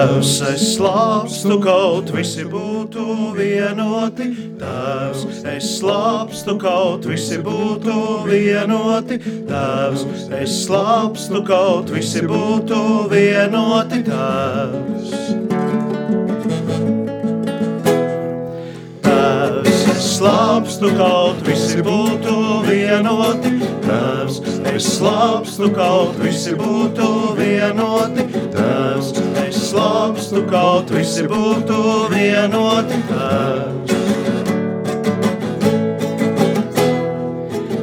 Tēvs, es slāpstu, kaut visi būtu vienoti. Tēvs, es slāpstu, kaut visi būtu vienoti. Tēvs, es slāpstu, kaut visi būtu vienoti. Tēvs. Tēvs, es slāpstu, kaut visi būtu vienoti. Tēvs, es slāpstu, kaut visi būtu vienoti. Tēvs, es slāpstu, kaut visi būtu vienoti. Tēvs.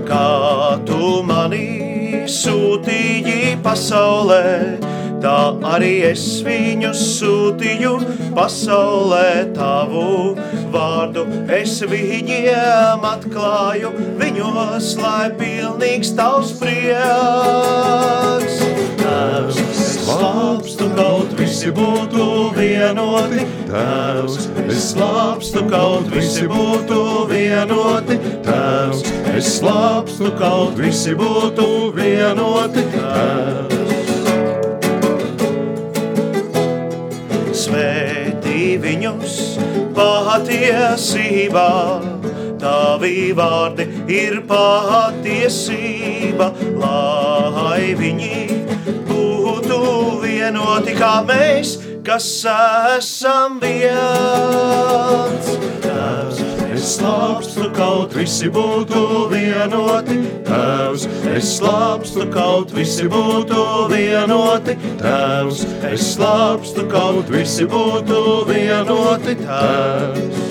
Kā tu mani sūtīji pasaulē, tā arī es viņus sūtīju pasaulē tavu vārdu. Es viņiem atklāju, viņos lai pilnīgs tavs prieks. Tēvs, slāpstu, kaut visi būtu vienoti. Tēvs, es slāpstu, kaut visi būtu vienoti. Tēvs, es slāpstu, kaut visi būtu vienoti. Tēvs. Svētī viņus patiesībā, tavi vārdi ir patiesība, lai viņi būtu vienoti kā mēs, kas esam viens. Tēvs, es slāpstu, kaut visi būtu vienoti. Tēvs, es slāpstu, kaut visi būtu vienoti. Tēvs, es slāpstu, kaut visi būtu vienoti. Tēvs.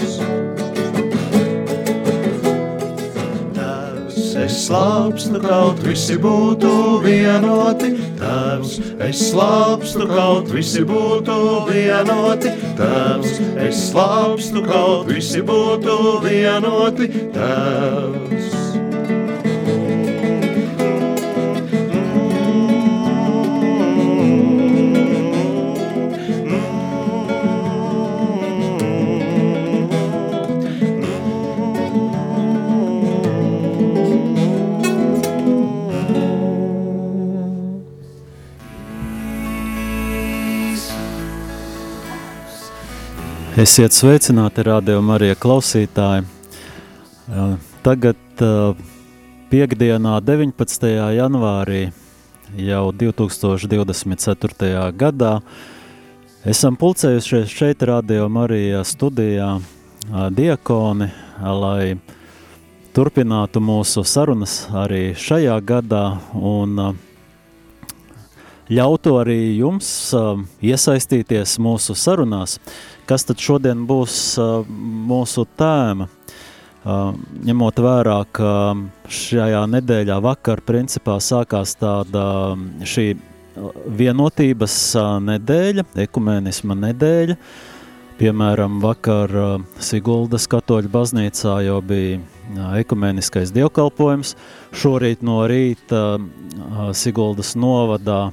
Es slāpstu, kaut visi būtu vienoti. Tēvs, es slāpstu, kaut visi būtu vienoti. Tēvs, es slāpstu, kaut visi būtu vienoti. Tēvs. Esiet sveicināti, radio Marija klausītāji. Tagad piekdienā 19. janvārī jau 2024. gadā esam pulcējušies šeit radio Marija studijā diakoni, lai turpinātu mūsu sarunas arī šajā gadā un ļautu arī jums iesaistīties mūsu sarunās. Kas tad šodien būs uh, mūsu tēma? Uh, ņemot vērā, ka šajā nedēļā vakar principā sākās tāda šī vienotības nedēļa, ekumenisma nedēļa. Piemēram, vakar Siguldas katoļu baznīcā jau bija ekumeniskais dievkalpojums. Šorīt no rīta Siguldas novadā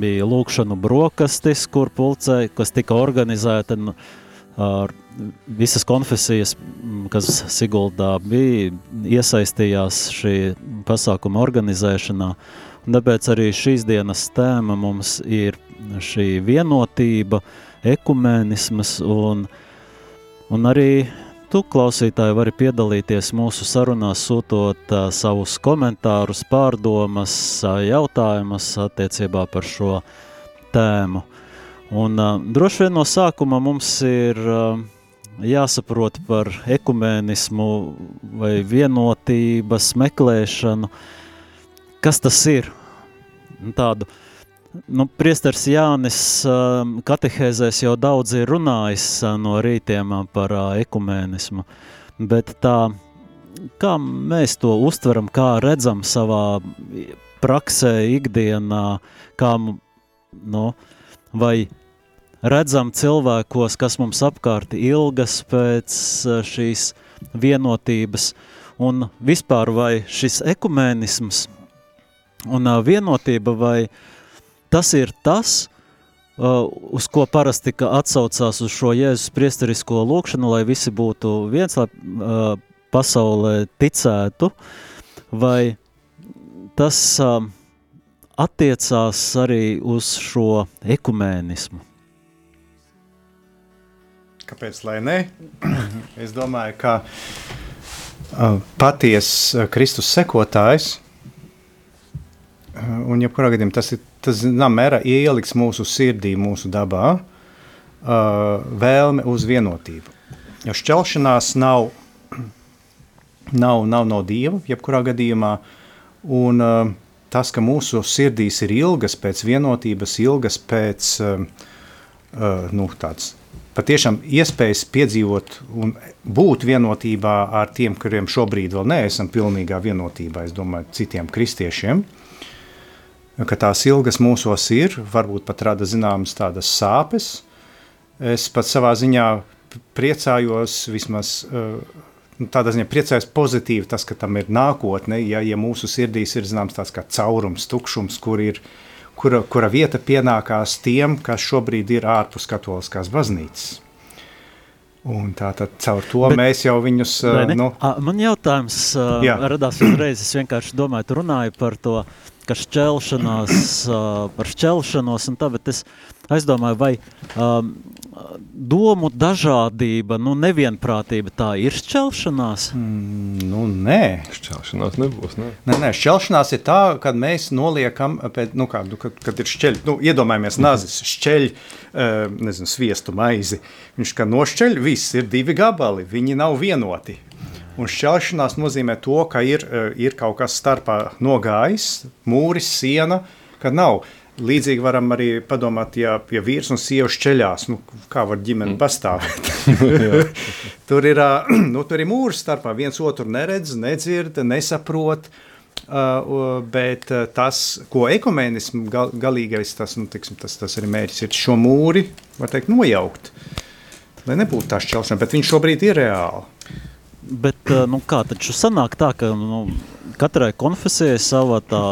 bija lūkšanu brokastis, kur pulcē, kas tika organizēta ar visas konfesijas, kas Siguldā bija, iesaistījās šī pasākuma organizēšanā. Un tāpēc arī šīs dienas tēma mums ir šī vienotība, ekumenismas un, un arī Tu, klausītāji, vari piedalīties mūsu sarunās, sūtot uh, savus komentārus, pārdomas, uh, jautājumus attiecībā par šo tēmu. Un uh, droši vien no sākuma mums ir uh, jāsaprot par ekumēnismu vai vienotības meklēšanu, kas tas ir. Tādu uh, Nu, priestars Jānis um, katehēzēs jau daudz ir runājis uh, no rītiem uh, par uh, ekumēnismu, bet tā, kā mēs to uztveram, kā redzam savā praksē, ikdienā, kā, nu, vai redzam cilvēkos, kas mums apkārt ilgas pēc šīs vienotības, un vispār vai šis ekumēnisms un vienotība vai uh, Tas ir tas, uh, uz ko parasti atsaucās uz šo Jēzus priesterisko lūkšanu, lai visi būtu viens, lai uh, pasaulē ticētu, vai tas uh, attiecās arī uz šo ekumēnismu? kāpēc lai ne? es domāju, ka paties uh, Kristus sekotājs, uh, un jebkurā gadījumā tas ir, tas zinām mērā ielikts mūsu sirdī, mūsu dabā, uh, vēlme uz vienotību. Jo šķelšanās nav, nav, nav no Dieva, jebkurā gadījumā, un uh, tas, ka mūsu sirdīs ir ilgas pēc vienotības, ilgas pēc uh, uh, nu, tāds patiešām iespējas piedzīvot un būt vienotībā ar tiem, kuriem šobrīd vēl neesam pilnīgā vienotībā, es domāju, citiem kristiešiem, ka tās ilgas mūsos ir, varbūt pat rada zināmas tādas sāpes. Es pat savā ziņā priecājos vismaz uh, tādā ziņā priecājos pozitīvi tas, ka tam ir nākotne, ja, ja mūsu sirdīs ir zināms tāds kā caurums, tukšums, kur ir, kura, kura vieta pienākās tiem, kas šobrīd ir ārpus katoliskās baznīcas. Un tā tad caur to Bet, mēs jau viņus... Uh, nu, Man jautājums uh, jā. radās uzreiz, es vienkārši domāju, tu runāji par to, ka šķelšanās, uh, par šķelšanos un tā, bet es aizdomāju, vai um, domu dažādība, nu, nevienprātība, tā ir šķelšanās? Mm, nu, nē. Šķelšanās nebūs, ne? Nē, nē, šķelšanās ir tā, kad mēs noliekam, pēc, nu, kā, nu, kad, kad ir šķeļ, nu, iedomājamies nazis, šķeļ, uh, nezinu, sviestu maizi. Viņš, kā nošķeļ, viss ir divi gabali, viņi nav vienoti. Un šķelšanās nozīmē to, ka ir, uh, ir kaut kas starpā nogājis, mūris, siena, kad nav. Līdzīgi varam arī padomāt, ja, ja vīrs un sieva šķeļās, nu, kā var ģimene mm. pastāvēt. tur, ir, nu, tur ir mūrs starpā, viens otru neredz, nedzird, nesaprot. Uh, bet tas, ko ekumēnismu gal, galīgais, tas, nu, tiksim, tas, tas arī mērķis ir šo mūri, var teikt, nojaukt. Lai nebūtu tā šķelšana, bet viņš šobrīd ir reāli. Bet, nu, kā taču sanāk tā, ka nu, katrai konfesijai sava tā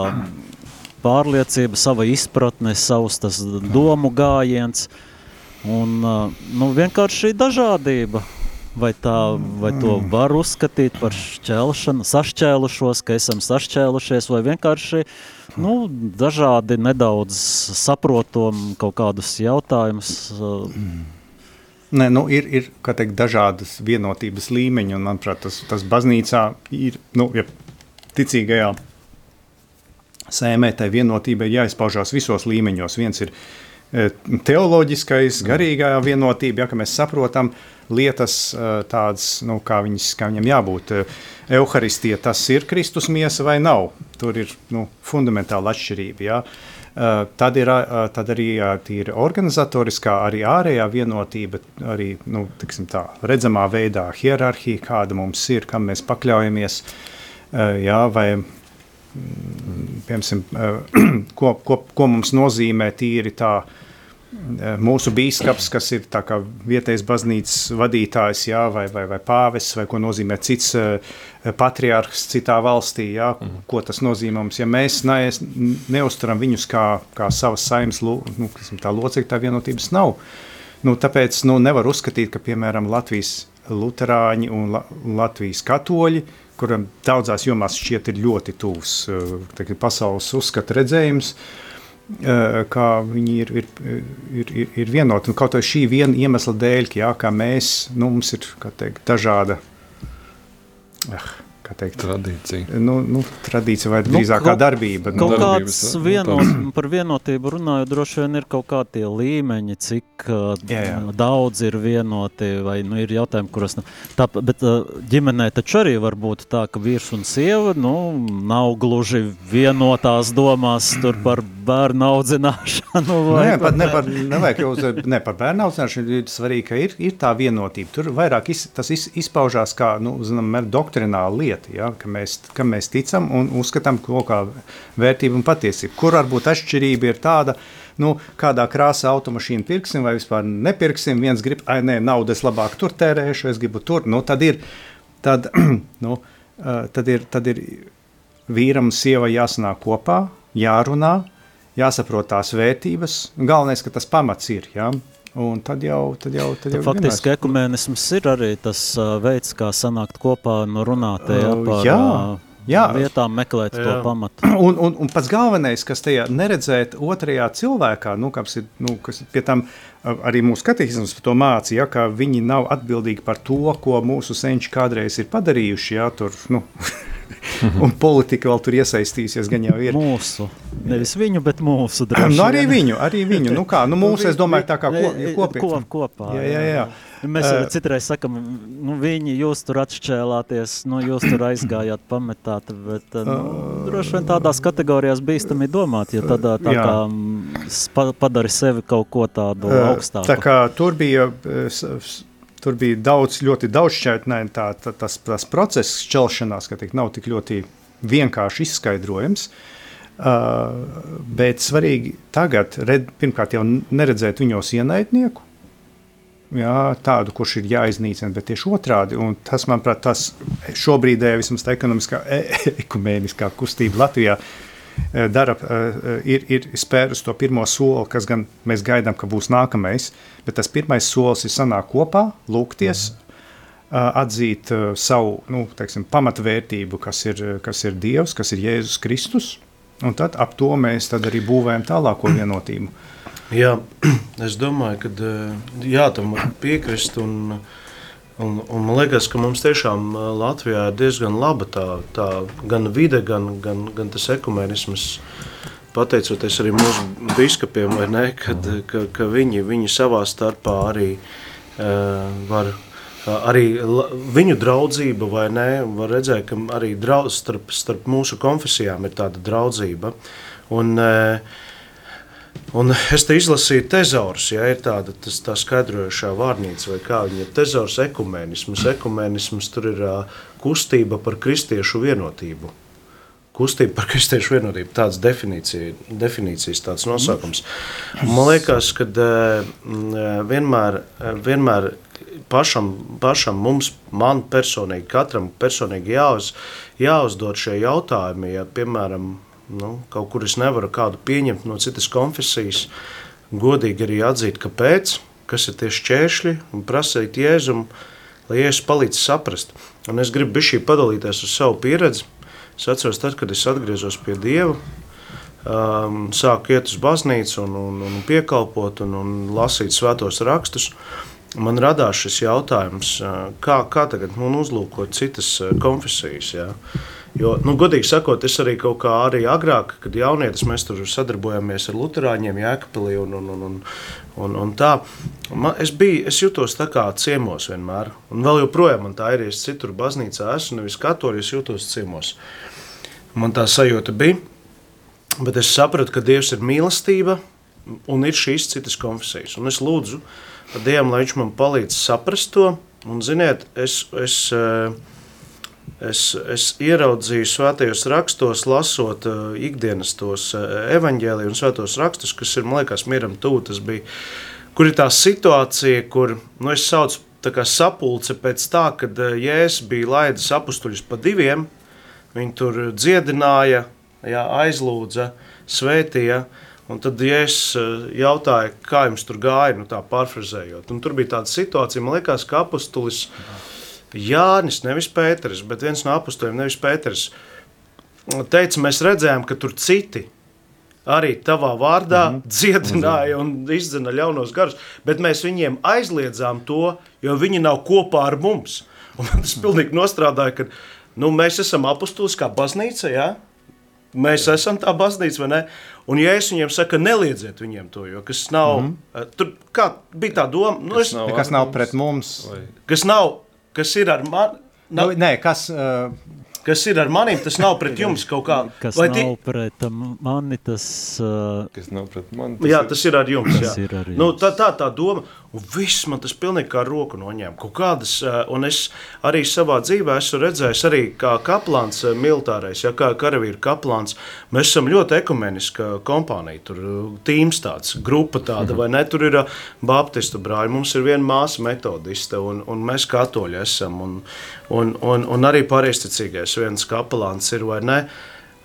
pārliecība, sava izpratne, savs tas domu gājiens un nu, vienkārši dažādība. Vai, tā, vai to var uzskatīt par šķelšanu, sašķēlušos, ka esam sašķēlušies, vai vienkārši nu, dažādi nedaudz saprotam kaut kādus jautājumus? Nē, nu, ir ir teikt, dažādas vienotības līmeņi, un manuprāt, tas, tas baznīcā ir nu, ja ticīgajā sēmē tai vienotībai jāizpaužās visos līmeņos. Viens ir e, teoloģiskais, garīgā vienotība, ja, ka mēs saprotam lietas e, tādas, nu, kā, viņas, kā viņam jābūt. Euharistija tas ir Kristus miesa vai nav? Tur ir nu, fundamentāla atšķirība. Ja. Uh, tad, ir, uh, tad arī uh, ir organizatoriskā, arī ārējā vienotība, arī nu, tā, redzamā veidā hierarhija, kāda mums ir, kam mēs pakļaujamies. Jā, vai piemēram, eh, ko, ko, ko mums nozīmē tīri tā eh, mūsu bīskaps, kas ir vietējais baznīcas vadītājs, jā, vai, vai, vai pāvests, vai ko nozīmē cits uh, patriārhs citā valstī, jā, mm. ko tas nozīmē mums. Ja mēs ne, neuzturam viņus kā, kā savas saimnes nu, locekļi, tā vienotības nav. Nu, tāpēc nu, nevar uzskatīt, ka piemēram Latvijas luterāņi un La Latvijas katoļi kuram daudzās jomās šķiet ir ļoti tuvs uh, pasaules uzskata redzējums, uh, kā viņi ir, ir, ir, ir, ir vienoti. Un kaut arī šī viena iemesla dēļ, ka, jā, mēs, nu, mums ir teikt, dažāda. Ah, teikt, tradīcija. Nu, nu, tradīcija vai nu, drīzāk nu, kā darbība. Kaut nu, kāds vienot, par vienotību runājot, droši vien ir kaut kādi līmeņi, cik jā, jā. daudz ir vienoti, vai nu, ir jautājumi, kuros... Nu, tā, bet ģimenē taču arī var būt tā, ka vīrs un sieva nu, nav gluži vienotās domās tur par bērnu audzināšanu. Vai, nē, pat, ne par, nevajag jau uz, ne par bērnu audzināšanu, ir svarīgi, ka ir, ir tā vienotība. Tur vairāk iz, tas iz, izpaužās kā, nu, zinām, doktrināla lieta lieta, ja, ka mēs, kam mēs ticam un uzskatām kaut kā vērtību un patiesību. Kur varbūt atšķirība ir tāda, nu, kādā krāsā automašīnu pirksim vai vispār nepirksim. Viens grib, ai, nē, naudas labāk tur tērēšu, es gribu tur. Nu, tad ir, tad, nu, tad ir, tad ir vīram un sievai jāsanāk kopā, jārunā, jāsaprot tās vērtības. Galvenais, ka tas pamats ir. Ja? Un tad jau, tad jau, tad jau Faktiski ekumēnisms ir arī tas uh, veids, kā sanākt kopā un runāt uh, par, jā. Uh, Jā. vietām meklēt Jā. to pamatu. Un, un, un pats galvenais, kas tajā neredzēt otrajā cilvēkā, nu, kas ir, nu, kas pie tam arī mūsu par to mācīja, ja, ka viņi nav atbildīgi par to, ko mūsu senči kādreiz ir padarījuši, ja, tur, nu, un politika vēl tur iesaistīsies. Gan jau ir mūsu, nevis viņu, bet mūsu draugu. Nu, arī viņu, arī viņu. Nu, kā, nu, mūsu, es domāju, tā kā kopīgi. Ko, kopā. Jā, jā, jā. Mēs uh, citreiz sakām, nu, viņi jūs tur atšķēlāties, nu, jūs tur aizgājāt, pametāt. Bet, nu, droši vien tādās kategorijās bīstami domāt, ja tādā tā jā. kā padari sevi kaut ko tādu augstāku. Tā kā tur bija. Tur bija daudz, ļoti daudz šķautnēm, tā, tā, tas, tas process šķelšanās, ka tik nav tik ļoti vienkārši izskaidrojams. Uh, bet svarīgi tagad, red, pirmkārt, jau neredzēt viņos ienaidnieku, jā, tādu, kurš ir jāiznīcina, bet tieši otrādi. Un tas, manuprāt, tas šobrīd vismaz tā ekonomiskā, e, ekumēniskā kustība Latvijā e, dara, e, ir, ir spērus to pirmo soli, kas gan mēs gaidām, ka būs nākamais. Bet tas pirmais solis ir sanākt kopā, lūgties. Mhm. Atzīt uh, savu nu, teiksim, pamatvērtību, kas ir, kas ir Dievs, kas ir Jēzus Kristus, un tad ap to mēs arī būvējam tālāko vienotību. Jā, es domāju, ka eh, jā, tam var piekrist. Un, un, un man liekas, ka mums tiešām Latvijā ir diezgan laba tā, tā gan vide, gan, gan, gan tas ekumēnisms. Pateicoties arī mūsu biskupiem, ne, kad, ka, ka viņi, viņi savā starpā arī uh, var arī viņu draudzība, vai ne? Var redzēt, ka arī draudz, starp, starp mūsu konfesijām ir tāda draudzība. Un, uh, Un es te izlasīju tezaurus, ja ir tāda tas, tā skaidrojošā vārnīca, vai kā viņa ir tezaurs ekumēnisms. Ekumēnisms tur ir uh, kustība par kristiešu vienotību. Kustība par kristiešu vienotību, tāds definīcija, definīcijas tāds nosaukums. Man liekas, ka uh, vienmēr, vienmēr pašam, pašam mums, man personīgi, katram personīgi jāuz, jāuzdod šie jautājumi, ja, piemēram, nu, kaut kur es nevaru kādu pieņemt no citas konfesijas, godīgi arī atzīt, kāpēc, kas ir tie šķēršļi un prasīt jēzumu, lai Jēzus palīdz saprast. Un es gribu šī padalīties ar savu pieredzi. Es atceros, tad, kad es atgriezos pie Dieva, um, sāku iet uz baznīcu un, un, un piekalpot un, un lasīt svētos rakstus. Man radās šis jautājums, uh, kā, kā tagad uzlūkot citas uh, konfesijas. Ja? Jo, nu, godīgi sakot, es arī kaut kā arī agrāk, kad jaunietis mēs tur sadarbojāmies ar Lutāņiem, Jēkabili un, un, un, un, un, un tā. Man, es, biju, es jutos tā kā ciemos vienmēr, un vēl joprojām man tā ir, ja es citur baznīcā esmu, nevis katoļi, es jūtos ciemos. Man tā sajūta bija, bet es sapratu, ka Dievs ir mīlestība un ir šīs citas konfesijas. Un es lūdzu Dievam, lai viņš man palīdz saprast to, un ziniet, es, es uh, es, es ieraudzīju svētajos rakstos, lasot uh, ikdienas tos uh, evaņģēliju un svētos rakstus, kas ir, man liekas, mieram tuvu. Tas bija, kur ir tā situācija, kur, nu, es saucu tā kā sapulce pēc tā, kad uh, Jēzus bija laidis apustuļus pa diviem, viņi tur dziedināja, jā, aizlūdza, svētīja, Un tad es jautāju, kā jums tur gāja, nu tā pārfrazējot. Un tur bija tāda situācija, man liekas, ka apustulis uh, Jānis, nevis Pēters, bet viens no apustiem, nevis Pēters, teica, mēs redzējām, ka tur citi arī tavā vārdā mm -hmm. dziedināja un izdzina ļaunos garus, bet mēs viņiem aizliedzām to, jo viņi nav kopā ar mums. Un tas pilnīgi nostrādāja, ka nu, mēs esam apustuliskā baznīca, jā? Mēs Jā. esam tā baznīca, vai ne? Un, ja es viņiem saku, neliedziet viņiem to, jo kas nav, mm -hmm. tur bija tā doma, nu, kas, es, nav, kas nav pret mums, vai? kas nav kas ir ar mani. Nu, nē, kas, uh, kas ir ar maniem, tas nav pret jums kaut kā. Kas Vai nav tie... pret mani, tas... Uh... Kas nav pret mani, tas jā, ir... tas ir ar jums. Tas jā. ir ar nu, jums. Nu, tā, tā, tā doma, un viss man tas pilnīgi kā roku noņēma. Kaut kādas, un es arī savā dzīvē esmu redzējis arī kā kaplāns militārais, ja kā karavīru kaplāns, mēs esam ļoti ekumeniska kompānija, tur tīms tāds, grupa tāda, mhm. vai ne, tur ir baptistu brāļi, mums ir viena māsa metodiste, un, un mēs katoļi esam, un, un, un, un arī pareisticīgais viens kapelāns ir vai ne.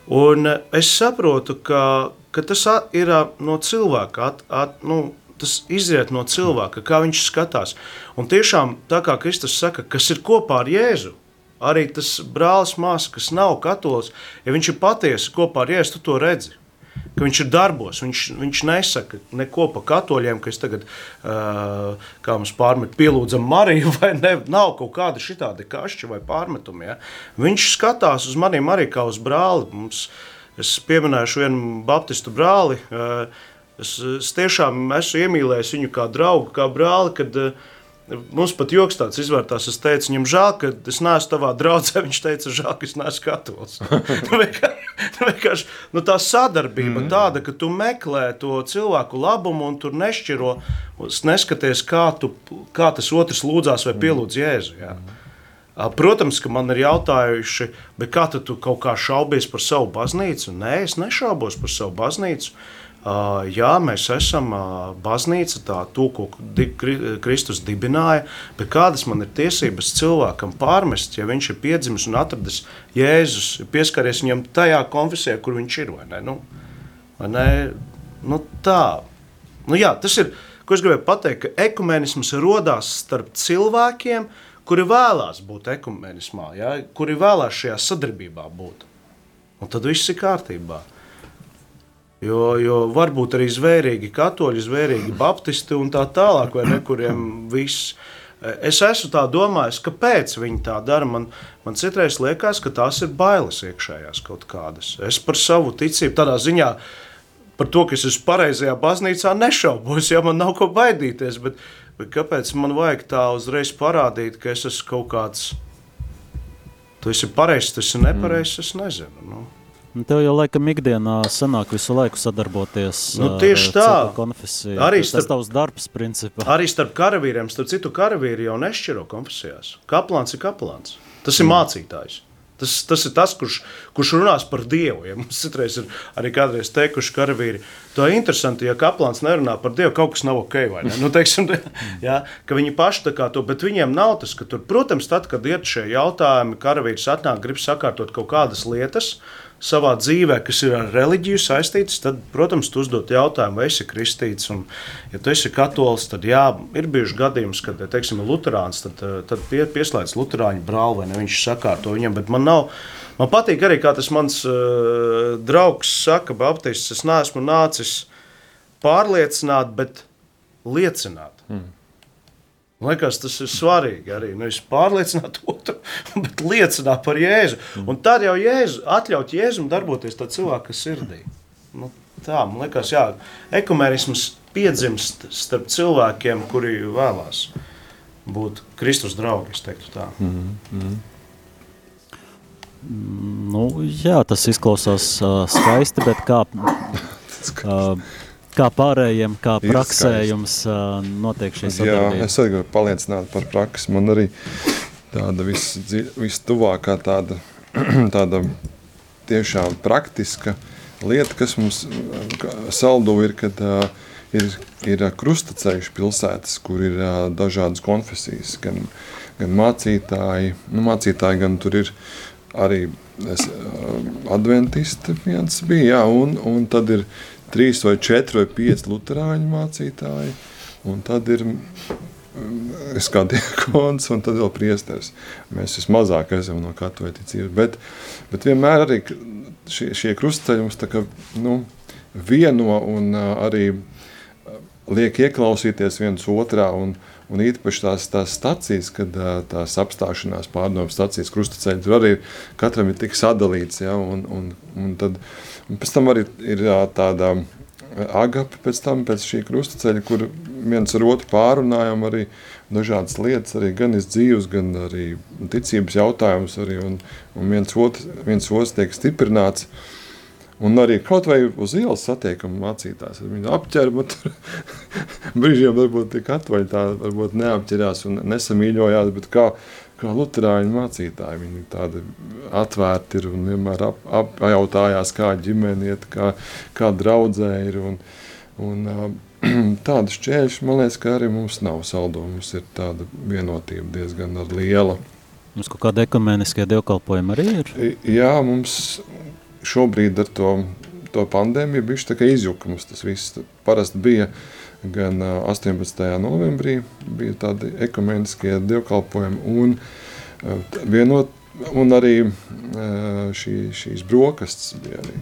Un es saprotu, ka, ka tas ir no cilvēka, at, at, nu, tas izriet no cilvēka, kā viņš skatās. Un tiešām tā kā Kristus saka, kas ir kopā ar Jēzu, arī tas brālis māsas, kas nav katolis, ja viņš ir patiesi kopā ar Jēzu, tu to redzi. Ka viņš ir darbos, viņš, viņš nesaka neko par katoļiem, ka es tagad, uh, kā mums pārmet, pielūdzam Mariju, vai ne, nav kaut kāda šitādi kašķi vai pārmetumi. Ja? Viņš skatās uz maniem arī kā uz brāli. Mums, es pieminēšu vienu baptistu brāli. Uh, es, es tiešām esmu iemīlējis viņu kā draugu, kā brāli, kad uh, Mums pat joks tāds izvērtās. Es teicu, viņam žēl, ka es neesmu tavā draudzē. Viņš teica, žēl, ka es neesmu katolis. Nu, vienkārši nu, tā sadarbība mm. tāda, ka tu meklē to cilvēku labumu un tur nešķiro, neskaties, kā, tu, kā tas otrs lūdzās vai pielūdz Jēzu. Jā. Protams, ka man ir jautājuši, kā tu kaut kā šaubies par savu baznīcu? Nē, es nešaubos par savu baznīcu. Jā, mēs esam baznīca, tā to, ko Kristus dibināja, bet kādas man ir tiesības cilvēkam pārmest, ja viņš ir piedzimis un atradis Jēzus, pieskaries viņam tajā konfesijā, kur viņš ir, vai ne? Nu, vai ne? Nu, tā. Nu, jā, tas ir, ko es gribēju pateikt, ka ekumenisms rodās starp cilvēkiem, kuri vēlās būt ekumenismā, ja? kuri vēlās šajā sadarbībā būt. Un tad viss ir kārtībā. Jo, jo varbūt arī zvērīgi katoļi, zvērīgi baptisti un tā tālāk, vai ne, kuriem viss. Es esmu tā domājis, kāpēc viņi tā dara. Man, man citreiz liekas, ka tās ir bailes iekšējās kaut kādas. Es par savu ticību tādā ziņā, par to, ka es esmu pareizajā baznīcā, nešaubos, ja man nav ko baidīties. Bet, bet kāpēc man vajag tā uzreiz parādīt, ka es esmu kaut kāds, tu esi pareizs, tas ir nepareizs, es nezinu. Nu. Un tev jau laikam ikdienā sanāk visu laiku sadarboties nu, tieši tā. konfesiju. Arī starp, tas tavs darbs, principā. Arī starp karavīriem, starp citu karavīri jau nešķiro konfesijās. Kaplāns ir kaplāns. Tas ir mm. mācītājs. Tas, tas ir tas, kurš, kurš runās par Dievu. Ja mums citreiz ir arī kādreiz teikuši karavīri, tā ir interesanti, ja kaplāns nerunā par Dievu, kaut kas nav ok. Nu, teiksim, ja, viņi paši tā kā to, bet viņiem nav tas, ka tur, protams, tad, kad ir šie jautājumi, karavīrs atnāk, grib sakārtot kaut kādas lietas, savā dzīvē, kas ir ar reliģiju saistītas, tad, protams, tu uzdod jautājumu, vai esi kristīts. Un, ja tu esi katolis, tad jā, ir bijuši gadījums, kad, teiksim, ir luterāns, tad, eh, tad pie, pieslēdz luterāņu brāli vai ne, viņš sakārto viņam, bet man nav. Man patīk arī, kā tas mans uh, draugs saka, Baptists, es neesmu nācis pārliecināt, bet liecināt. Mm. Man liekas, tas ir svarīgi arī. Nevis pārliecināt otru, bet liecināt par Jēzu. Un tad jau Jēzu, atļaut Jēzum darboties tā cilvēka sirdī. Nu, tā, man liekas, jā, ekumenisms piedzimst starp cilvēkiem, kuri vēlās būt Kristus draugi, es teiktu tā. Mm -hmm. Nu, jā, tas izklausās uh, skaisti, bet kā... Uh, Kā pārējiem, kā praksē jums uh, notiek šī sadarbība? Jā, es arī gribu paliecināt par praksi. Man arī tāda vistuvākā tāda, tāda tiešām praktiska lieta, kas mums saldo ir, kad uh, ir, ir krustaceļš pilsētas, kur ir uh, dažādas konfesijas, gan, gan mācītāji, nu mācītāji, gan tur ir arī es, adventisti viens bija, jā, un, un tad ir trīs vai četri vai pieci luterāņu mācītāji, un tad ir mm, es kā diakons, un tad vēl priesteris. Mēs vismazāk esam no katoļa ticības, bet, bet vienmēr arī šie, šie krustceļi mums tā kā, nu, vieno un arī liek ieklausīties viens otrā, un, un īpaši tās, tās stacijas, kad tās apstāšanās pārdomu stacijas krustaceļi, tur arī katram ir tik sadalīts, ja, un, un, un tad, pēc tam arī ir tāda agape pēc tam, pēc šī krustaceļa, kur viens ar otru pārunājam arī dažādas lietas, arī gan iz dzīves, gan arī ticības jautājumus arī, un, un viens otrs, viens otrs tiek stiprināts. Un arī kaut vai uz ielas satiekam mācītājs, viņu apķer, bet brīžiem varbūt tik atvaļ tā, varbūt neapķerās un nesamīļojās, bet kā, kā luterāņu mācītāji. Viņi tādi atvērti ir un vienmēr ap, apjautājās, kā ģimene iet, kā, kā draudzē ir. Un, un, Tādu šķēršļu, man liekas, ka arī mums nav saldo. Mums ir tāda vienotība diezgan liela. Mums kaut kāda ekumeniskie dievkalpojumi arī ir? Jā, mums šobrīd ar to, to pandēmiju bišķi tā kā izjukums tas viss. Parasti bija gan 18. novembrī bija tādi ekumeniskie dievkalpojumi un vienot, un arī šī, šīs brokastis bija arī.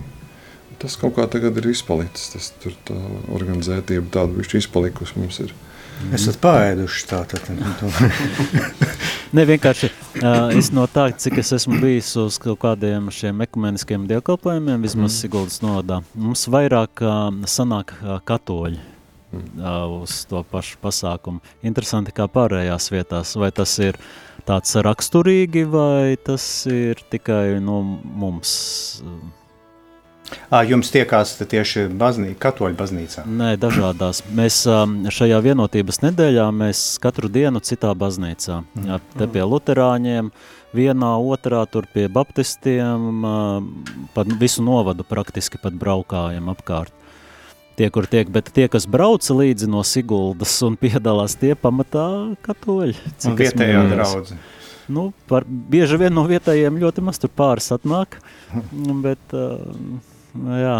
Tas kaut kā tagad ir izpalicis. Tas tur tā organizētība tāda viņš izpalikusi mums ir. Esat paēduši tā tad. ne vienkārši uh, es no tā, cik es esmu bijis uz kaut kādiem šiem ekumeniskiem dievkalpojumiem, vismaz mm. Siguldas nodā, mums vairāk uh, sanāk uh, katoļi uz to pašu pasākumu. Interesanti kā pārējās vietās, vai tas ir tāds raksturīgi, vai tas ir tikai no mums? À, jums tiekās tieši baznī, katoļu baznīcā? Nē, dažādās. Mēs šajā vienotības nedēļā mēs katru dienu citā baznīcā. Mm. Jā, te pie luterāņiem, vienā, otrā, tur pie baptistiem, pat visu novadu praktiski pat braukājam apkārt tie, kur tiek, bet tie, kas brauca līdzi no Siguldas un piedalās, tie pamatā katoļi. Un vietējā draudze. Nu, par, bieži vien no vietējiem ļoti maz tur pāris atnāk, bet jā,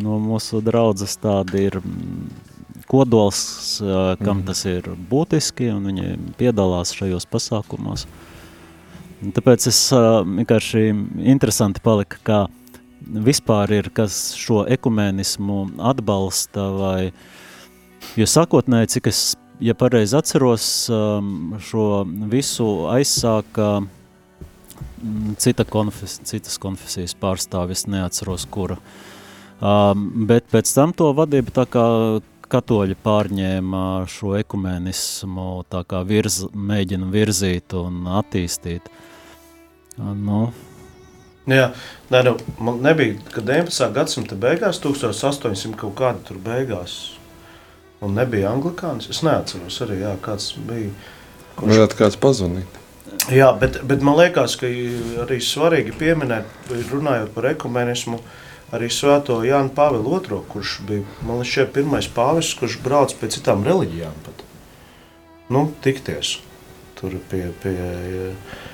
no mūsu draudzes tādi ir kodols, kam mm. tas ir būtiski, un viņi piedalās šajos pasākumos. Tāpēc es vienkārši interesanti palika, kā vispār ir, kas šo ekumenismu atbalsta, vai, jo sākotnēji, cik es, ja pareizi atceros, um, šo visu aizsāka mm, cita konfes, citas konfesijas pārstāvis, neatceros kura, um, bet pēc tam to vadība tā kā katoļi pārņēma šo ekumenismu, tā kā virz, mēģina virzīt un attīstīt. Nu, Jā, nē, nu, man nebija, kad 19. gadsimta beigās, 1800 kaut kāda tur beigās, un nebija anglikānis. Es neatceros arī, jā, kāds bija. Kurš... Varētu kāds pazvanīt. Jā, bet, bet man liekas, ka arī svarīgi pieminēt, runājot par ekumenismu, arī svēto Jānu Pāvilu II, kurš bija, man liekas, šeit pirmais pāvis, kurš brauc pie citām reliģijām pat. Nu, tikties tur pie, pie, pie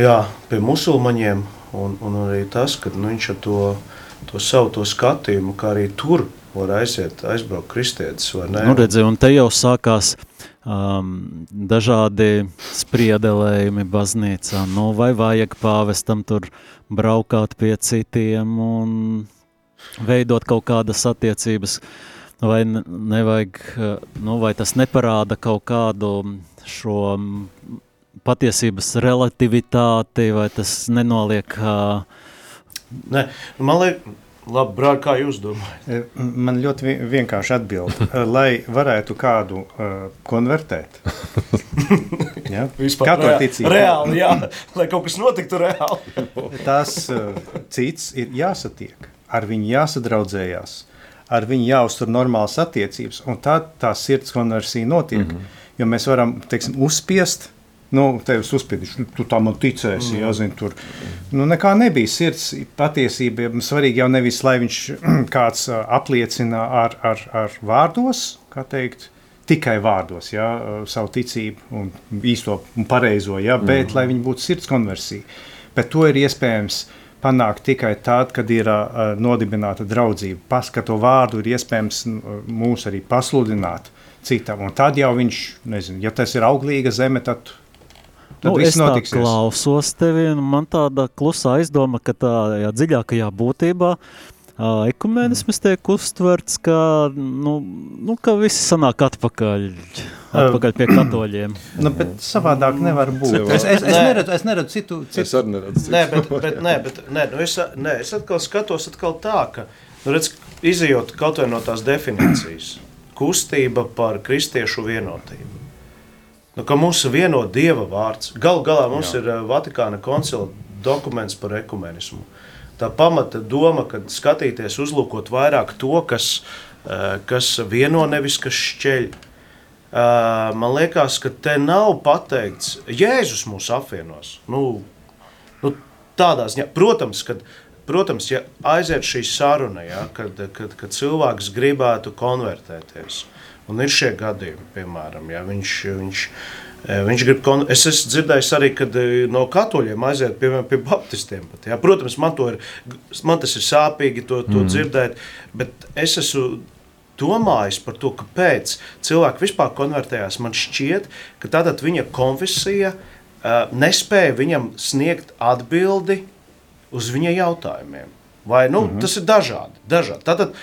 jā, pie musulmaņiem, un, un arī tas, ka nu, viņš ar to, to savu to skatījumu, kā arī tur var aiziet, aizbraukt kristietis? Nu, redzi, un te jau sākās um, dažādi spriedelējumi baznīcā, nu, vai vajag pāvestam tur braukāt pie citiem un veidot kaut kādas attiecības, vai nevajag, nu, vai tas neparāda kaut kādu šo patiesības relativitāti, vai tas nenoliek? Ne, man liekas, Labi, brāl, kā jūs domājat? E, man ļoti vienkārši atbild, e, lai varētu kādu uh, konvertēt. ja? Vispār reāli, ticība. reāli, jā, lai kaut kas notiktu reāli. Tas uh, cits ir jāsatiek, ar viņu jāsadraudzējās, ar viņu jāuztur normālas attiecības, un tad tā sirds konversija notiek. Mm -hmm. Jo mēs varam, teiksim, uzspiest Nu, tevis uzspīdīšu, tu tā man ticēsi, mm. ja zini, tur. Nu, nekā nebija sirds patiesība. Svarīgi jau nevis, lai viņš kāds apliecina ar, ar, ar vārdos, kā teikt, tikai vārdos, ja, savu ticību un īsto un pareizo, ja, bet mm. lai viņi būtu sirds konversija. Bet to ir iespējams panākt tikai tad, kad ir uh, nodibināta draudzība. Pas, ka to vārdu ir iespējams mūs arī pasludināt citam. Un tad jau viņš, nezinu, ja tas ir auglīga zeme, tad Tad nu, es notiksies. klausos tevi, un man tāda klusā aizdoma, ka tā dziļākajā būtībā uh, ekumenisms tiek uztverts, ka, nu, nu, ka visi sanāk atpakaļ, atpakaļ pie katoļiem. Nu, bet savādāk nevar būt. Es, es, es, neredzu, es neredzu citu, citu. Es arī neredzu citu. Nē, bet, bet, nē, bet nē, nu es, nē, es atkal skatos atkal tā, ka, nu, redz, izejot kaut vai no tās definīcijas, kustība par kristiešu vienotību nu, ka ir vieno dieva vārds. Galu galā mums Jā. ir uh, Vatikāna koncila dokuments par ekumenismu. Tā pamata doma, ka skatīties, uzlūkot vairāk to, kas, uh, kas vieno, nevis kas šķeļ. Uh, man liekas, ka te nav pateikts, Jēzus mūs apvienos. Nu, nu, tādā ziņā, protams, kad Protams, ja aiziet šī saruna, ja, kad, kad, kad cilvēks gribētu konvertēties, Un ir šie gadījumi, piemēram, ja viņš, viņš, e, viņš grib. Kon... Es esmu dzirdējis arī, kad e, no katoļiem aiziet piemēram, pie baptistiem. Pat, ja. Protams, man, ir, man tas ir sāpīgi to, to mm. dzirdēt, bet es esmu domājis par to, kāpēc cilvēki vispār konvertējās. Man šķiet, ka tātad viņa konfesija. uh, nespēja viņam sniegt atbildi uz viņa jautājumiem. Vai, nu, mm -hmm. Tas ir dažādi. dažādi. Tātad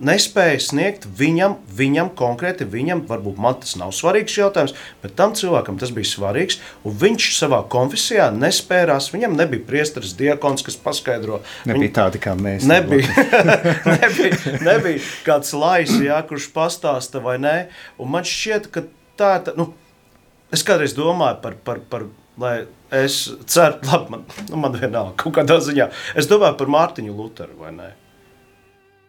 nespēja sniegt viņam, viņam konkrēti, viņam, varbūt man tas nav svarīgs jautājums, bet tam cilvēkam tas bija svarīgs. Viņš savā konfesijā nespērās, viņam nebija priesteris, diakons, kas paskaidro. Nebija Viņ... tādi kā mēs. Nebija, nebija, nebija kāds lais, jā, kurš pastāsta vai nē. Un man šķiet, ka tā ir. Nu, es kādreiz domāju par, par, par lai es ceru, labi, man, nu, man vienalga, kaut kādā ziņā. Es domāju par Mārtiņu Lutheru vai ne?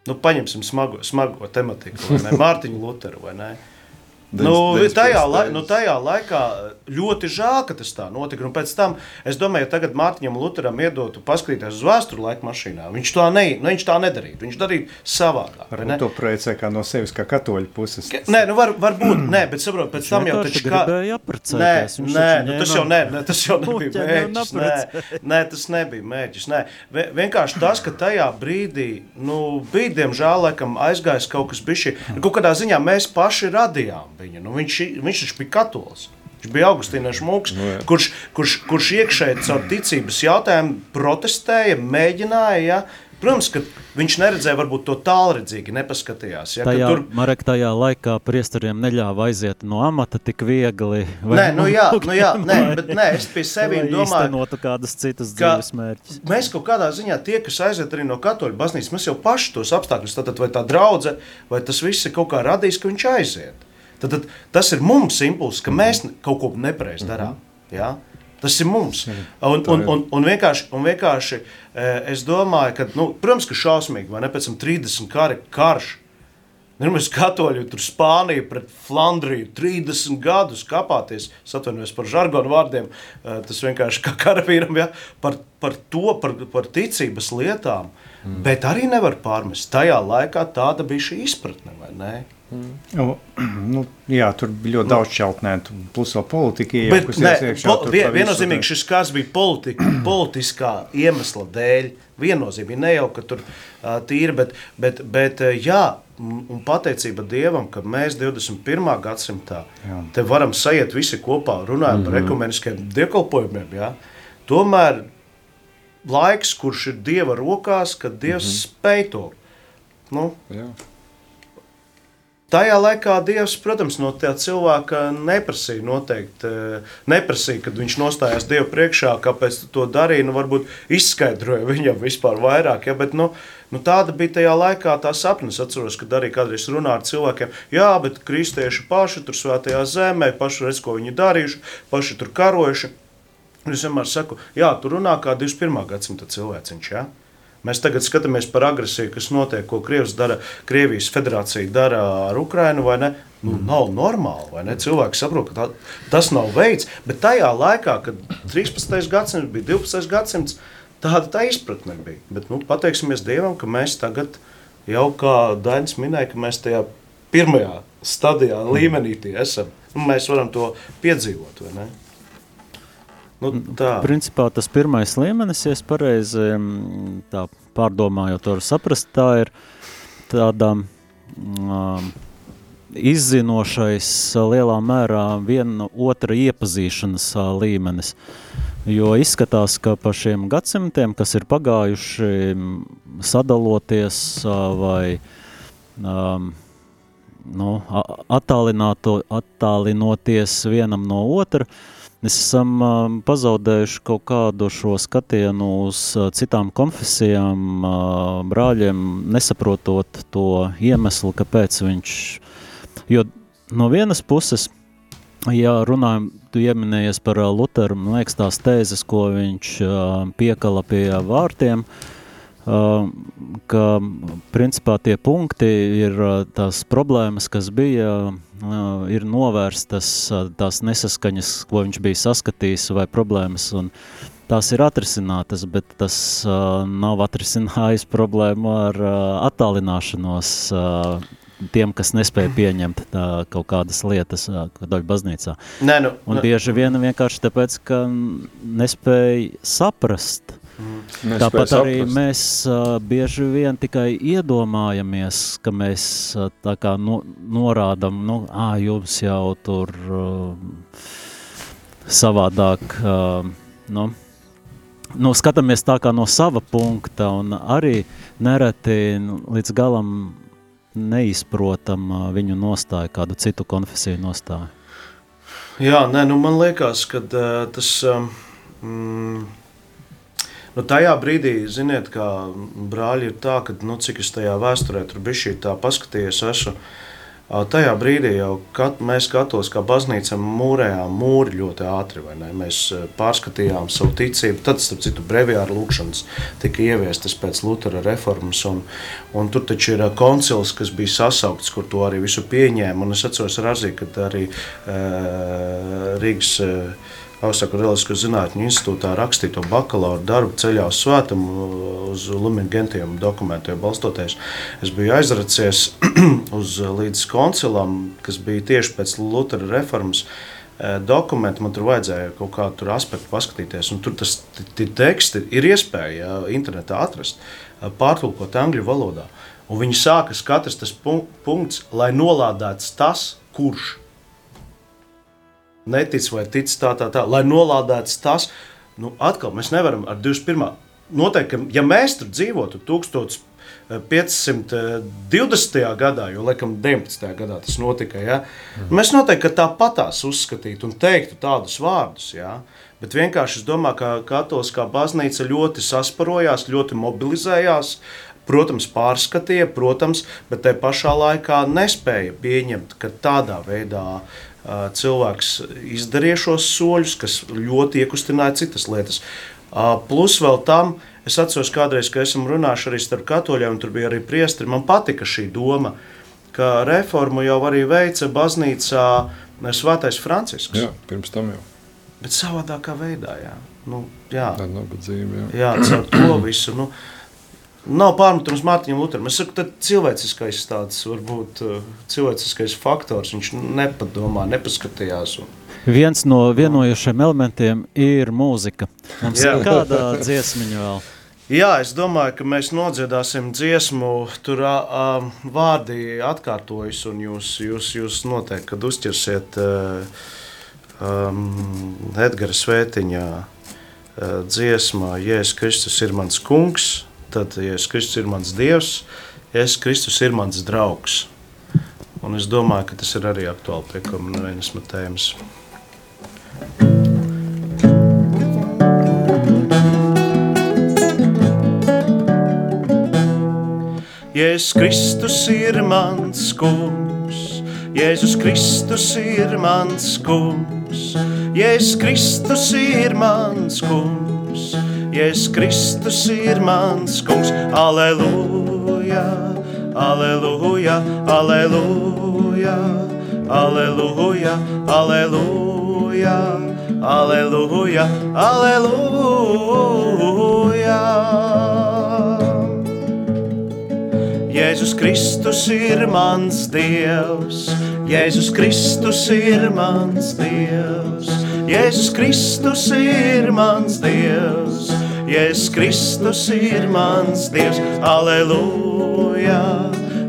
Nu, paņemsim smago, smago tematiku, vai ne? Mārtiņu Lutheru vai ne? Nu, tajā, lai, nu, tajā laikā ļoti žēl, ka tas tā notika. Un pēc tam es domāju, ja tagad Mārtiņam Lutheram iedotu paskatīties uz vēsturi laika mašīnā, viņš, ne, nu, viņš tā nedarītu. Viņš darītu savādāk. Varbūt to projicē kā no sevis, kā katoļu puses. Nē, nu var, varbūt, nē, bet saprot, pēc tam jau taču kā... Nē, nē, nu, tas jau, ne, ne, tas jau nebija mērķis. Nē, nē, tas nebija mērķis. Nē. Vienkārši tas, ka tajā brīdī, nu, bija, diemžēl, laikam aizgājis kaut kas bišķi, kaut kādā ziņā mēs paši radījām viņu. Nu, viņš, viņš taču bija katolis. Viņš bija Augustīnas mūks, nu, jā. kurš, kurš, kurš iekšēji caur ticības jautājumu protestēja, mēģināja. Ja, Protams, ka viņš neredzēja varbūt to tālredzīgi, nepaskatījās. Ja, tajā, tur... Marek, tajā laikā priesteriem neļāva aiziet no amata tik viegli. Nē, nu jā, nu jā nē, bet nē, es pie sevi domāju, kādas citas dzīves mērķis. Mēs kaut kādā ziņā tie, kas aiziet arī no katoļu baznīcas, mēs jau paši tos apstākļus, tātad vai tā draudze, vai tas viss ir kaut kā radījis, ka viņš aiziet. Tad, tad tas ir mums impulss, ka mēs kaut ko nepareizi darām. -hmm. ja? Tas ir mums. Un, un, un, un vienkārši, un vienkārši es domāju, ka, nu, protams, ka šausmīgi, vai ne pēc tam 30 kari, karš. Mēs katoļi tur Spāniju pret Flandriju 30 gadus kāpāties. Es atvainojos par žargonu vārdiem. Tas vienkārši kā karavīram, ja, par, par to, par, par ticības lietām. Mm. Bet arī nevar pārmest. Tajā laikā tāda bija šī izpratne, vai ne? Mm. Nu, nu, jā, tur bija ļoti daudz šautnētu, plus vēl politika. Iekšā, po, vien, viennozīmīgi šis kārs bija politika, politiskā iemesla dēļ. Viennozīmīgi ne jau, ka tur uh, tīri, bet, bet, bet jā, un pateicība Dievam, ka mēs 21. gadsimtā jā. te varam sajiet visi kopā, runājot mm -hmm. par mhm. ekumeniskiem dievkalpojumiem. Jā. Tomēr laiks, kurš ir Dieva rokās, kad Dievs mm -hmm. spēj to. Nu, jā. Tajā laikā Dievs, protams, no tā cilvēka neprasīja noteikti, eh, neprasīja, kad viņš nostājās Dievu priekšā, kāpēc tu to darīji. Nu, varbūt izskaidroja viņam vispār vairāk, ja, bet nu, nu, tāda bija tajā laikā tā sapnis. Atceros, kad arī kādreiz runāju ar cilvēkiem, jā, bet kristieši paši tur svētajā zemē, paši redz, ko viņi darījuši, paši tur karojuši. Es vienmēr saku, jā, tu runā kā 21. gadsimta cilvēciņš. Ja? Mēs tagad skatāmies par agresiju, kas notiek, ko Krievijas, dara, Krievijas federācija dara ar Ukrajinu. Nu, mm. nav normāli, vai ne? Cilvēki saprot, ka tā, tas nav veids. Bet tajā laikā, kad 13. gadsimts bija 12. gadsimts, tāda tā izpratne bija. Bet nu, pateiksimies Dievam, ka mēs tagad jau kā Dainis minēja, ka mēs tajā pirmajā stadijā, līmenī esam. Nu, mēs varam to piedzīvot, vai ne? Nu, tā. Principā tas pirmais līmenis, ja es pareizi mm, tā pārdomājot, varu saprast, tā ir tāda um, izzinošais lielā mērā viena otra iepazīšanas līmenis. Jo izskatās, ka pa šiem gadsimtiem, kas ir pagājuši sadaloties vai um, nu, attālinoties vienam no otra, uh, esam uh, pazaudējuši kaut kādu šo skatienu uz uh, citām konfesijām, uh, brāļiem, nesaprotot to iemeslu, kāpēc viņš. Jo no vienas puses, ja runājam, tu ieminējies par Lutheru, man liekas, tās tēzes, ko viņš piekala pie vārtiem, ka principā tie punkti ir tās problēmas, kas bija ir novērstas tās nesaskaņas, ko viņš bija saskatījis, vai problēmas. Un tās ir atrisinātas, bet tas uh, nav atrisinājis problēmu ar uh, attālināšanos uh, tiem, kas nespēja pieņemt uh, kaut kādas lietas uh, katoļu baznīcā. Nē, nu, un bieži vien vienkārši tāpēc, ka nespēja saprast, Nespēj Tāpat saprast. arī mēs uh, bieži vien tikai iedomājamies, ka mēs uh, tā kā no, norādam, nu, ā, jums jau tur uh, savādāk. Uh, nu, nu, skatāmies tā kā no sava punkta, un arī nereti nu, līdz galam neizprotam uh, viņu nostāju, kādu citu konfesiju nostāju. Jā, nē, nu man liekas, ka uh, tas. Um, Nu, tajā brīdī, ziniet, kā brāļi ir tā, ka, nu, cik es tajā vēsturē tur biju šī tā paskatījies, esmu, Tajā brīdī jau kat, mēs katolikā baznīcā mūrējām mūri ļoti ātri. Mēs pārskatījām savu ticību. Tad, starp citu, brīvjāra lūkšanas tika ieviestas pēc Lutera reformas. Un, un tur taču ir koncils, kas bija sasaukts, kur to arī visu pieņēma. Un es atceros, arī, kad arī uh, Rīgas. Uh, Augstāko reliģisko zinātņu institūtā rakstīto bakalaura darbu ceļā uz svētumu, uz luminogentiem dokumentiem balstoties. Es biju aizracies uz līdz koncilam, kas bija tieši pēc Lutera reformas e, dokumenti, man tur vajadzēja kaut kādu aspektu paskatīties. Tur tas teksti ir iespēja ja, internetā atrast, e, pārtulkot angļu valodā. Un viņi sākas katrs tas punkts, lai nolādēts tas, kurš netic vai tic tā, tā, tā, lai nolādēts tas, nu, atkal mēs nevaram ar 21. Noteikti, ja mēs tur dzīvotu 1520. gadā, jo laikam 19. gadā tas notika, ja, mm. mēs noteikti tāpatās uzskatītu un teiktu tādus vārdus. Ja, bet vienkārši es domāju, ka katoliskā baznīca ļoti sasparojās, ļoti mobilizējās. Protams, pārskatīja, protams, bet tajā pašā laikā nespēja pieņemt, ka tādā veidā uh, cilvēks izdarīja šos soļus, kas ļoti iekustināja citas lietas. Plus vēl tam, es atceros kādreiz, ka esam runājuši arī starp katoļiem, un tur bija arī priesteri. Man patika šī doma, ka reformu jau arī veica baznīcā Svētais Francisks. Jā, pirms tam jau. Bet savādākā veidā, jā. Nu, jā. Tā ir nabadzība, jā. Jā, caur to visu. Nu, Nav pārmetums Mārtiņam Lutheram. Es saku, ka cilvēciskais tāds varbūt uh, cilvēciskais faktors. Viņš nepadomā, nepaskatījās. Un... Viens no vienojošiem elementiem ir mūzika. Mums Jā. ir kāda dziesmiņa vēl. Jā, es domāju, ka mēs nodziedāsim dziesmu. Tur uh, vārdi atkārtojas, un jūs, jūs, jūs noteikti uzķersiet uh, um, Edgara Svētiņā uh, dziesmā Jēzus Kristus ir mans kungs tad Jēzus Kristus ir mans Dievs, Jēzus Kristus ir mans draugs. Un es domāju, ka tas ir arī aktuāli pie komunijas tēmas. Jēzus Kristus ir mans kungs, Jēzus Kristus ir mans kungs, Jēzus Kristus ir mans kungs. Jēzus Kristus ir mans kungs, aleluja, aleluja, aleluja, aleluja, aleluja, aleluja, aleluja. Jēzus Kristus ir mans Dievs, Jēzus Kristus ir mans Dievs, Jēzus Kristus ir mans Dievs. Jēzus Kristus ir mans Dievs, aleluja,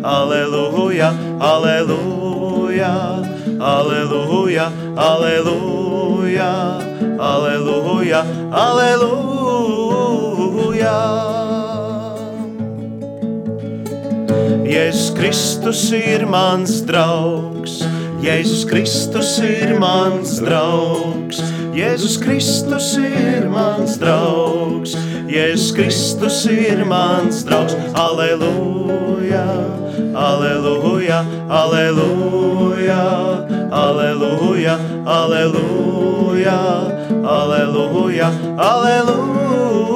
aleluja, aleluja, aleluja, aleluja, aleluja, aleluja. Jēzus Kristus ir mans draugs, Jēzus Kristus ir mans draugs. Jēzus Kristus ir mans draugs, Jēzus Kristus ir mans draugs, aleluja, aleluja, aleluja, aleluja, aleluja, aleluja, aleluja,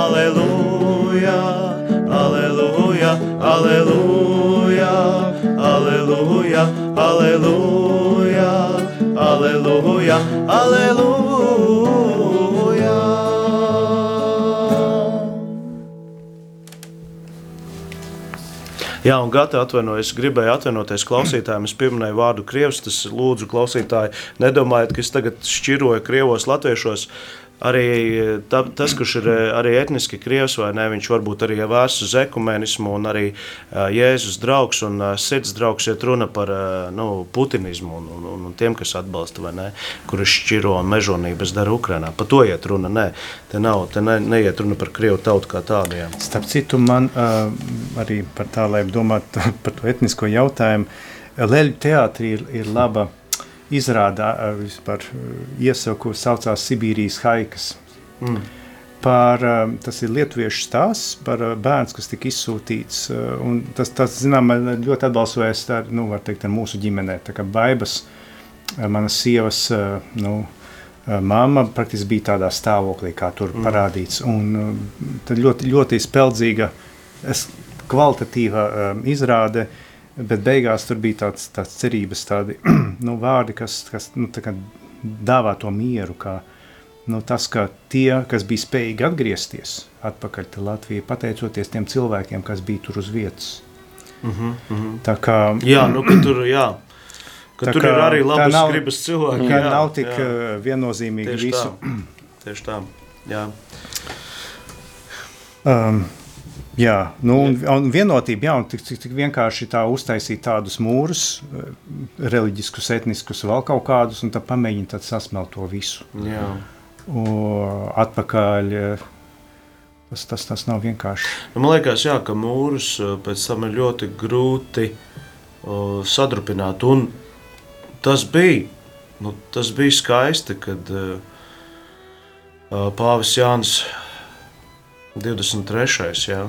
aleluja, aleluja, aleluja, aleluja, aleluja. Aleluja, aleluja. Jā, un Gata atvainojas, gribēju atvainoties klausītājiem. Es pieminēju vārdu krievs, tas lūdzu klausītāji, nedomājiet, ka es tagad šķiroju krievos latviešos. Arī ta, tas, kurš ir arī etniski krievs vai ne, viņš varbūt arī vērsts uz ekumenismu un arī Jēzus draugs un sirds draugs, iet runa par nu, putinismu un, un, un tiem, kas atbalsta vai ne, kurš šķiro mežonības dara Ukrainā. Pa to iet runa, nē. Te nav, te ne, neiet runa par Krievu tautu kā tādu. Jā. Starp citu, man uh, arī par tā, lai domātu par to etnisko jautājumu, Leļu teātrī ir, ir laba izrādā uh, vispār iesaku saucās Sibīrijas haikas. Mm. Par, uh, tas ir lietuviešu stāsts par uh, bērns, kas tika izsūtīts, uh, tas, tas zinām, ļoti atbalsojas ar, nu, teikt, ar mūsu ģimenē, tā kā baibas, uh, manas sievas, uh, nu, uh, Māma praktiski bija tādā stāvoklī, kā tur mm. parādīts. Un, tad ļoti, ļoti speldzīga, kvalitatīva izrāde, bet beigās tur bija tāds, tāds cerības tādi, nu, vārdi, kas, kas nu, dāvā to mieru, kā nu, tas, ka tie, kas bija spējīgi atgriezties atpakaļ Latvijā, pateicoties tiem cilvēkiem, kas bija tur uz vietas. Mm -hmm, mm -hmm. Tā kā... Jā, nu, ka tur, jā. Ka tā tur kā, ir arī labas nav, gribas cilvēki. Jā, nav tik jā. Uh, viennozīmīgi Tieši visu. Tā. Tieši tā, jā. Um, jā, nu, un, un vienotība, jā, un tik, tik, tik vienkārši tā uztaisīt tādus mūrus, uh, reliģiskus, etniskus, vēl kaut kādus, un tad pamēģināt tad sasmelt to visu. Jā. Un atpakaļ, uh, tas, tas, tas nav vienkārši. Nu, man liekas, jā, ka mūrus pēc tam ir ļoti grūti uh, sadrupināt, un tas bija, nu, tas bija skaisti, kad uh, Pāvis Jānis 23. Jā,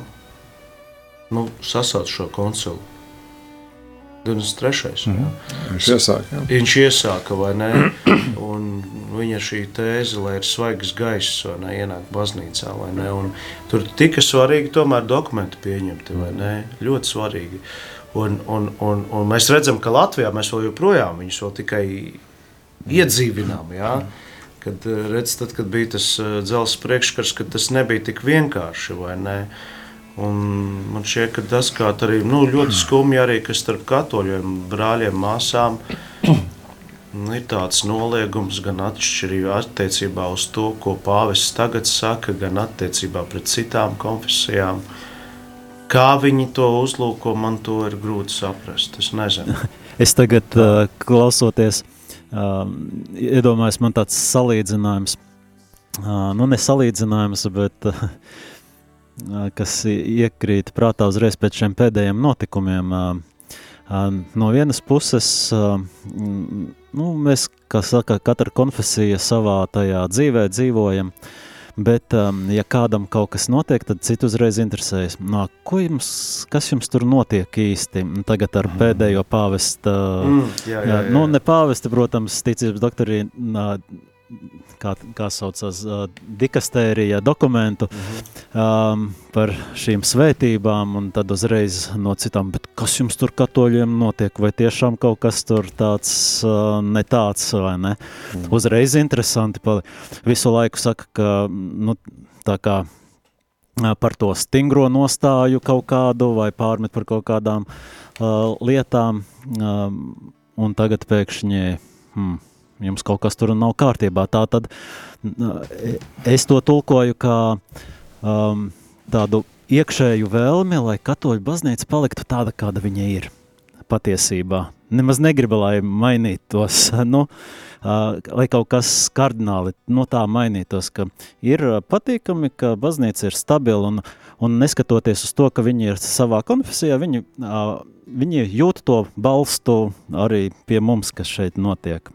nu, sasauc šo koncilu. 23. Mm. Viņš iesāka. Jā. Viņš iesāka, vai ne? Un viņa šī tēze, lai ir svaigs gaiss, vai ne, ienāk baznīcā, vai ne? Un tur tika svarīgi tomēr dokumenti pieņemti, vai ne? Ļoti svarīgi. Un, un, un, un mēs redzam, ka Latvijā mēs vēl joprojām viņus vēl tikai iedzīvinām. Ja? Kad, eh, redz, tad, kad bija tas eh, dzelzceļa priekškars, ka tas nebija tik vienkārši. Un man šķiet, ka tas arī nu, ļoti skumji arī starp katoļiem, brāļiem, māsām. Ir tāds noliegums gan atšķirībā attiecībā uz to, ko pāvests tagad saka, gan attiecībā pret citām konfesijām. Kā viņi to uzlūko, man to ir grūti saprast. Es nezinu. es tagad, uh, klausoties, uh, iedomājos, man tāds salīdzinājums, uh, nu, ne salīdzinājums, bet uh, kas iekrīt prātā uzreiz pēc šiem pēdējiem notikumiem. Uh, uh, no vienas puses, uh, nu, mēs, kā saka, katra konfesija savā tajā dzīvē dzīvojam. Uh, Bet, um, ja kādam kaut kas notiek, tad citu uzreiz interesējas, no, jums, kas jums tur notiek īsti. Tagad ar pēdējo pāvesta, mm, jā, jā, jā, jā. nu, ne pāvesta, protams, ticības doktorī, kā, kā saucās, uh, dikastērija dokumentu -hmm. um, par šīm svētībām, un tad uzreiz no citām, bet kas jums tur katoļiem notiek, vai tiešām kaut kas tur tāds uh, ne tāds, vai ne? Mm. Uzreiz interesanti, pali. visu laiku saka, ka, nu, tā kā par to stingro nostāju kaut kādu, vai pārmet par kaut kādām uh, lietām, um, un tagad pēkšņi, hmm, jums kaut kas tur nav kārtībā. Tā tad es to tulkoju kā um, tādu iekšēju vēlmi, lai katoļu baznīca paliktu tāda, kāda viņa ir patiesībā. Nemaz negribu, lai mainītos, nu, uh, lai kaut kas kardināli no tā mainītos, ka ir patīkami, ka baznīca ir stabila un, un neskatoties uz to, ka viņi ir savā konfesijā, viņi, uh, viņi jūt to balstu arī pie mums, kas šeit notiek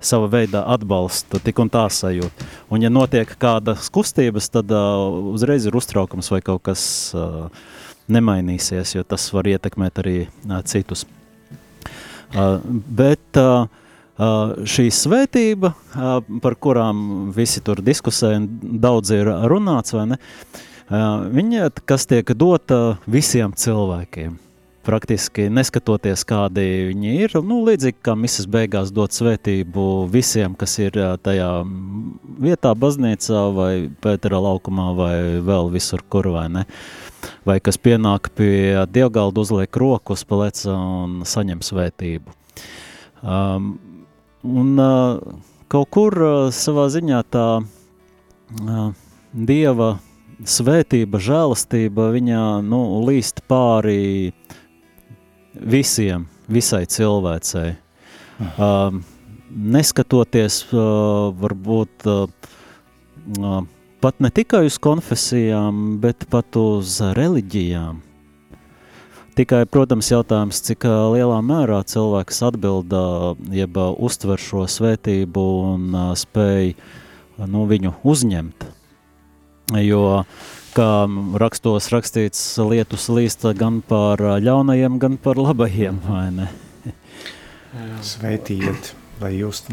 sava veida atbalstu, tik un tā sajūta. Un, ja notiek kādas kustības, tad uh, uzreiz ir uztraukums vai kaut kas uh, nemainīsies, jo tas var ietekmēt arī uh, citus. Uh, bet uh, uh, šī svētība, uh, par kurām visi tur diskusē daudz ir runāts, vai ne, uh, viņa, kas tiek dota visiem cilvēkiem praktiski neskatoties, kādi viņi ir. Nu, līdzīgi kā misijas beigās dot svētību visiem, kas ir tajā vietā, baznīcā vai Pētera laukumā vai vēl visur, kur vai ne. Vai kas pienāk pie dievgalda, uzliek roku uz pleca un saņem svētību. Um, un uh, kaut kur uh, savā ziņā tā Dieva svētība, žēlastība viņā nu, līst pāri visiem, visai cilvēcei. Uh, neskatoties uh, varbūt uh, pat ne tikai uz konfesijām, bet pat uz reliģijām. Tikai, protams, jautājums, cik lielā mērā cilvēks atbilda, jeb uztver šo svētību un spēj nu, viņu uzņemt. Jo, kā rakstos rakstīts, lietus līst gan par ļaunajiem, gan par labajiem, vai ne? Svētījiet, lai jūs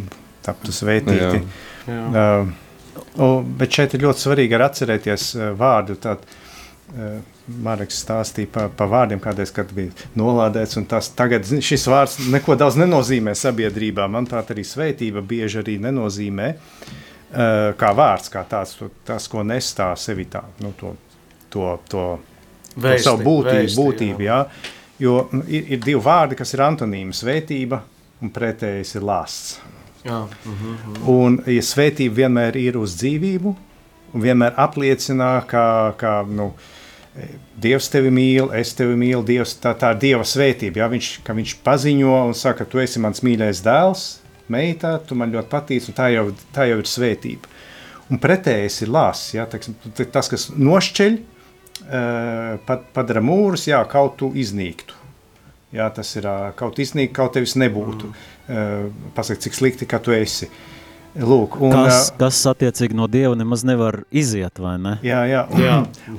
taptu svētīti. Jā. Jā. Uh, bet šeit ir ļoti svarīgi arī atcerēties uh, vārdu tādu, uh, Marks stāstīja par pa vārdiem, kādreiz, kad bija nolādēts. Tas, tagad šis vārds neko daudz nenozīmē sabiedrībā. Manuprāt, arī svētība bieži arī nenozīmē uh, kā vārds, kā tāds, to, tas, ko nestāv sevi tā, nu, to, to, to, vēsti, to savu būtību. Vēsti, būtību jā. Jā. Jo nu, ir, ir divi vārdi, kas ir antonīmi - svētība un pretējais ir lāsts. Jā. Uh -huh, uh -huh. Un ja svētība vienmēr ir uz dzīvību un vienmēr apliecina, ka, ka nu, uh, Dievs tevi mīl, es tevi mīlu, Dievs, tā, tā ir Dieva svētība. Ja? Viņš, viņš paziņo un saka, tu esi mans mīļais dēls, meitā, tu man ļoti patīc, un tā jau, tā jau ir svētība. Un pretējais ir lāsis, ja? Tas, kas nošķeļ, uh, padara mūrus, jā, kaut tu iznīktu. Jā, tas ir kaut iznīkt, kaut tevis nebūtu. Mm. Uh, pasaka, cik slikti, ka tu esi. Lūk, un, kas, kas attiecīgi no Dieva nemaz nevar iziet, vai ne? Jā, jā. Un, jā.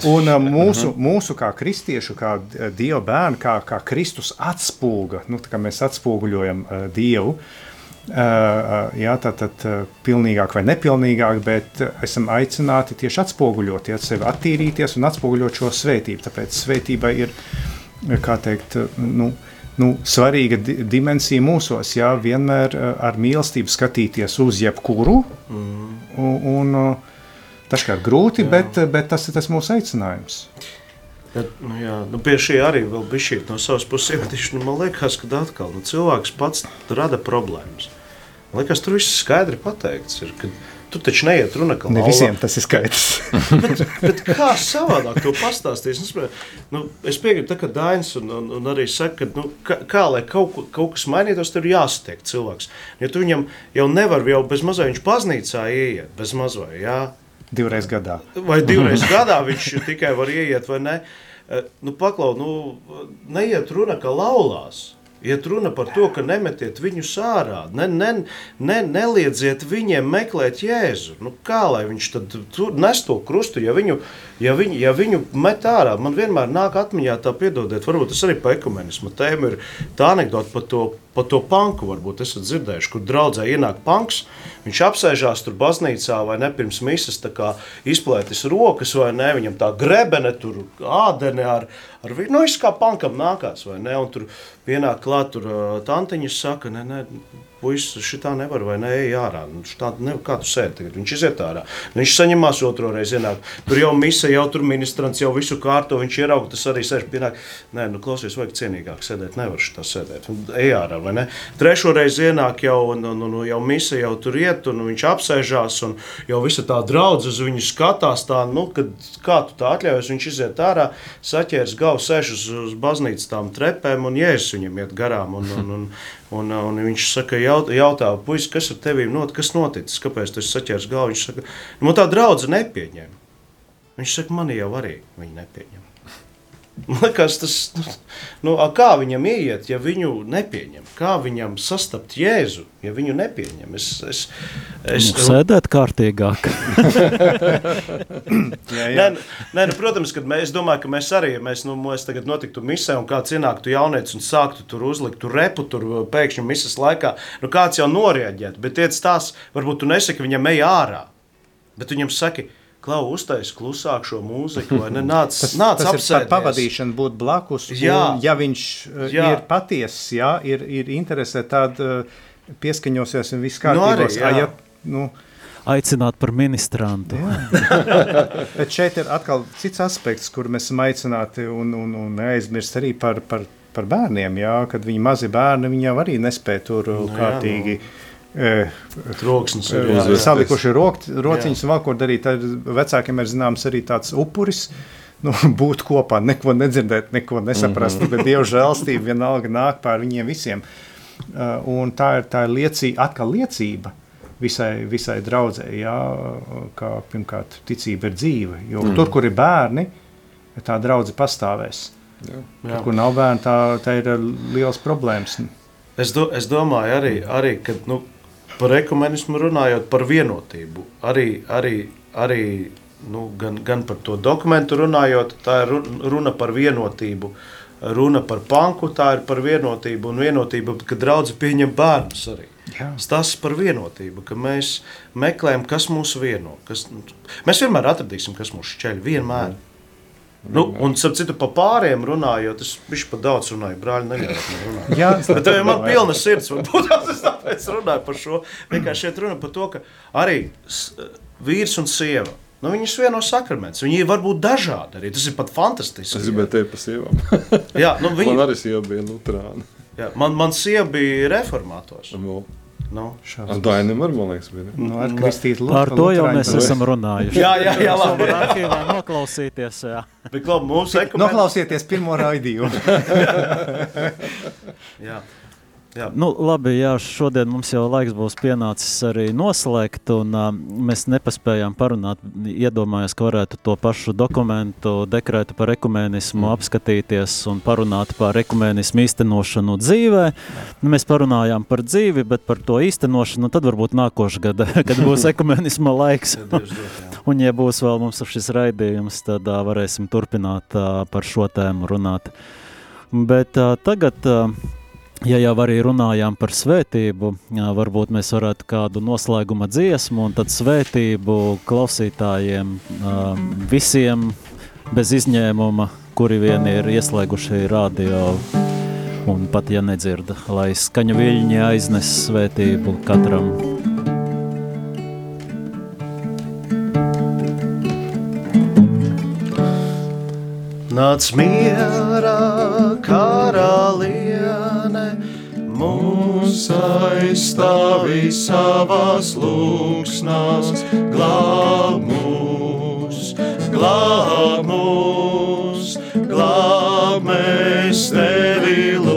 un mūsu, mūsu kā kristiešu, kā Dieva bērni, kā, kā Kristus atspūga, nu, tā kā mēs atspūguļojam uh, Dievu, Uh, jā, tā tad uh, pilnīgāk vai nepilnīgāk, bet esam aicināti tieši atspoguļot, ja sevi attīrīties un atspoguļot šo svētību. Tāpēc svētībai ir, kā teikt, nu, nu, svarīga di dimensija mūsos, jā, vienmēr ar mīlestību skatīties uz jebkuru. Mm. Un, un kā grūti, jā. bet, bet tas ir tas mūsu aicinājums. Bet, nu, jā, nu, pie šī arī vēl bija šī no savas puses iemetīšana. Nu, man liekas, ka atkal nu, cilvēks pats rada problēmas. Man liekas, tur viss skaidri pateikts ir, ka Tu taču neiet runa, ka ne visiem tas ir skaidrs. bet, bet kā savādāk to pastāstīs? Nu, nu, es piekrītu, ka Dainis un, un, un arī saka, ka nu, kā, kā lai kaut, kaut kas mainītos, tur ir jāsatiek cilvēks. Ja tu viņam jau nevar jau bez mazā viņš baznīcā ieiet, bez mazā, jā. Divreiz gadā. Vai divreiz gadā viņš tikai var ieiet vai ne? Eh, nu, paklau, nu, neiet runa, ka laulās. Iet runa par to, ka nemetiet viņus ārā, ne, ne, ne, neliedziet viņiem meklēt jēzu. Nu, kā lai viņš tad nes to krustu, ja viņu, ja viņu, ja viņu met ārā? Man vienmēr nāk atmiņā tā, piedodiet, varbūt tas arī pa ekumenismu tēmu ir tā anekdote par to Par to panku varbūt esat dzirdējuši, kur draudzē ienāk panks. Viņš apsēžās tur baznīcā vai ne pirms misas, izplētis rokas vai ne. Viņam tā grebene, tur ādene ar, ar nu, visu kā pankam nākās vai ne. Un tur pienāk klāt, tur tantiņas saka, ne, ne, puisis šitā nevar vai ne, ej ārā. Nu, šitā, ne, kā tu sēdi tagad? Viņš iziet ārā. Nu, viņš saņemās otro reizi ienāk. Tur jau mise, jau tur ministrants, jau visu kārto, viņš ierauga, tas arī sēž pienāk. Nē, nu klausies, vajag cienīgāk sēdēt, nevar šitā sēdēt. Ej ārā, vai ne? Trešo reizi ienāk jau, un, un jau mise jau tur iet, un viņš apsēžās, un jau visa tā draudz uz viņu skatās tā, nu, kad, kā tu tā atļaujas, viņš iziet ārā, saķērs galvu, sēž uz, uz baznīcas tām trepēm, un jēzus viņam iet garām. Un, un, un, Un, un viņš saka, jaut, jautā, puisis, kas ar tevi not, kas noticis, kāpēc tu saķēries galvu? Viņš saka, nu, tā draudzene nepieņem. Viņš saka, man jau arī viņi nepieņem. Man liekas, tas nu, kā viņam ieiet, ja viņu nepieņem? Kā viņam sastapt Jēzu, ja viņu nepieņem? Es, es, es, nu, sēdēt kārtīgāk. jā, jā. Nē, nē, nu, protams, ka mēs domājam, ka mēs arī, ja mēs, nu, mēs tagad notiktu misē un kāds ienāktu jaunietis un sāktu tur uzlikt tur repu, tur pēkšņi misas laikā, nu kāds jau norieģētu, bet tiec tās, varbūt tu nesaki viņam ej ārā, bet viņam saki, klau, uztais klusāk šo mūziku, vai ne? Nāc, tas, nāc tas apsēdies. ir par pavadīšanu būt blakus. Jā. Un, ja viņš uh, jā. ir patiesis, jā, ir, ir interesē, tad uh, pieskaņosies un viss kārtībos. Nu, arī, jā. ja, nu, aicināt par ministrantu. Bet šeit ir atkal cits aspekts, kur mēs esam aicināti un, un, un neaizmirst arī par, par, par bērniem. Jā, kad viņi mazi bērni, viņi jau arī nespēja tur nu, kārtīgi. Jā, nu jā, jā. salikuši rokt, rociņus un vēl ko darīt. Tad vecākiem ir zināms arī tāds upuris. Nu, būt kopā, neko nedzirdēt, neko nesaprast, Mhm. bet Dieva žēlstība vienalga nāk pār viņiem visiem. Un tā ir, tā ir liecība, atkal liecība visai, visai draudzē, jā, kā pirmkārt ticība ir dzīve. Jo mm. tur, kur ir bērni, tā draudze pastāvēs. Jā. Tur, kur nav bērni, tā, tā ir liels problēmas. Es, do, es domāju, arī, arī ka nu, par ekumenismu runājot, par vienotību. Arī, arī, arī nu, gan, gan par to dokumentu runājot, tā ir ru- runa par vienotību. Runa par panku, tā ir par vienotību. Un vienotība, ka draugi pieņem bērnus arī. Jā. Tas par vienotību, ka mēs meklējam, kas mūs vieno. Kas, mēs vienmēr atradīsim, kas mūs šķeļ. Vienmēr. Nu, un, ap citu, par pāriem runājot, es viņš pat daudz runāju, brāļi, runāt. Jā, Bet tev man pilna sirds. Varbūt es tāpēc runāju par šo. Vienkārši šeit runa par to, ka arī vīrs un sieva. Nu, viņus vieno sakraments. Viņi var būt dažādi. Arī. Tas ir pat fantastiski. Es gribēju teikt par sievām. Jā, nu, viņi, Man arī sieva bija Lutāna. jā, man, man sieva bija reformators. Nu, Nu. Dainam arī, man liekas, bija. Nu, ar Kristīnu Par to jau mēs esam runājuši. Jā, jā, jā, labi. varat arhīvā noklausīties. Jā. Bet, labi, mums ekumen... Noklausieties pirmo raidījumu. Jā. Nu, labi, jā, šodien mums jau laiks būs pienācis arī noslēgt, un uh, mēs nepaspējām parunāt. Iedomājos, ka varētu to pašu dokumentu, dekrētu par ekumēnismu apskatīties un parunāt par ekumēnismu īstenošanu dzīvē. Nu, mēs parunājām par dzīvi, bet par to īstenošanu tad varbūt nākošais gada, kad būs ekumēnisma laiks. Jā. Un, ja būs vēl mums šis raidījums, tad uh, varēsim turpināt uh, par šo tēmu runāt. Bet uh, tagad, uh, ja jau arī runājām par svētību, varbūt mēs varētu kādu noslēguma dziesmu un tad svētību klausītājiem visiem bez izņēmuma, kuri vien ir ieslēguši radio. Un pat ja nedzird, lai skaņu viļņi aiznes svētību katram Nāc mierā, karaliene, mūs aizstāvi savās lūksnās, glāb mūs, glāb mūs, glāb mēs tevi lūdzam.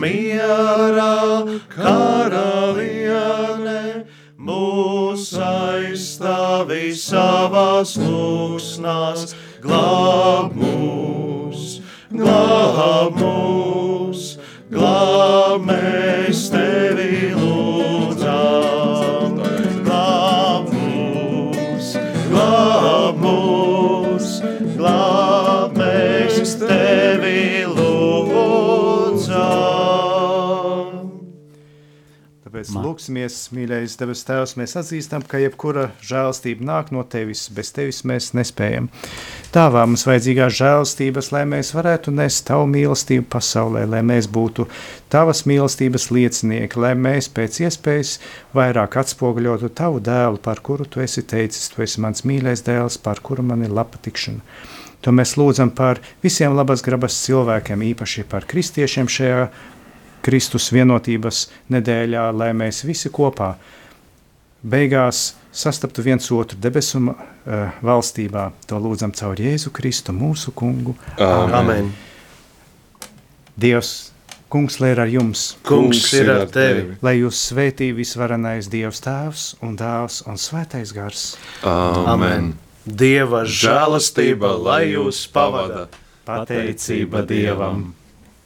Mierā, karaliene, mūs aizstāvi savās lūksnās, glāb mūs, glāb mūs, glāb mēs Tāpēc lūksimies, mīļais debes Tēvs, mēs atzīstam, ka jebkura žēlstība nāk no Tevis, bez Tevis mēs nespējam. Tāvā mums vajadzīgās žēlstības, lai mēs varētu nest Tavu mīlestību pasaulē, lai mēs būtu Tavas mīlestības liecinieki, lai mēs pēc iespējas vairāk atspoguļotu Tavu dēlu, par kuru Tu esi teicis, Tu esi mans mīļais dēls, par kuru man ir laba tikšana. To mēs lūdzam par visiem labas grabas cilvēkiem, īpaši par kristiešiem šajā Kristus vienotības nedēļā, lai mēs visi kopā beigās sastaptu viens otru debesu uh, valstībā. To lūdzam caur Jēzu Kristu, mūsu kungu. Amen. Dievs, kungs, lai ir ar jums, Kungs ir ar tevi. lai jūs svētī visvarenais Dievs Tēvs un Dēls un Svētais Gars. Amen. Dieva žēlastība, lai jūs pavada. Pateicība Dievam!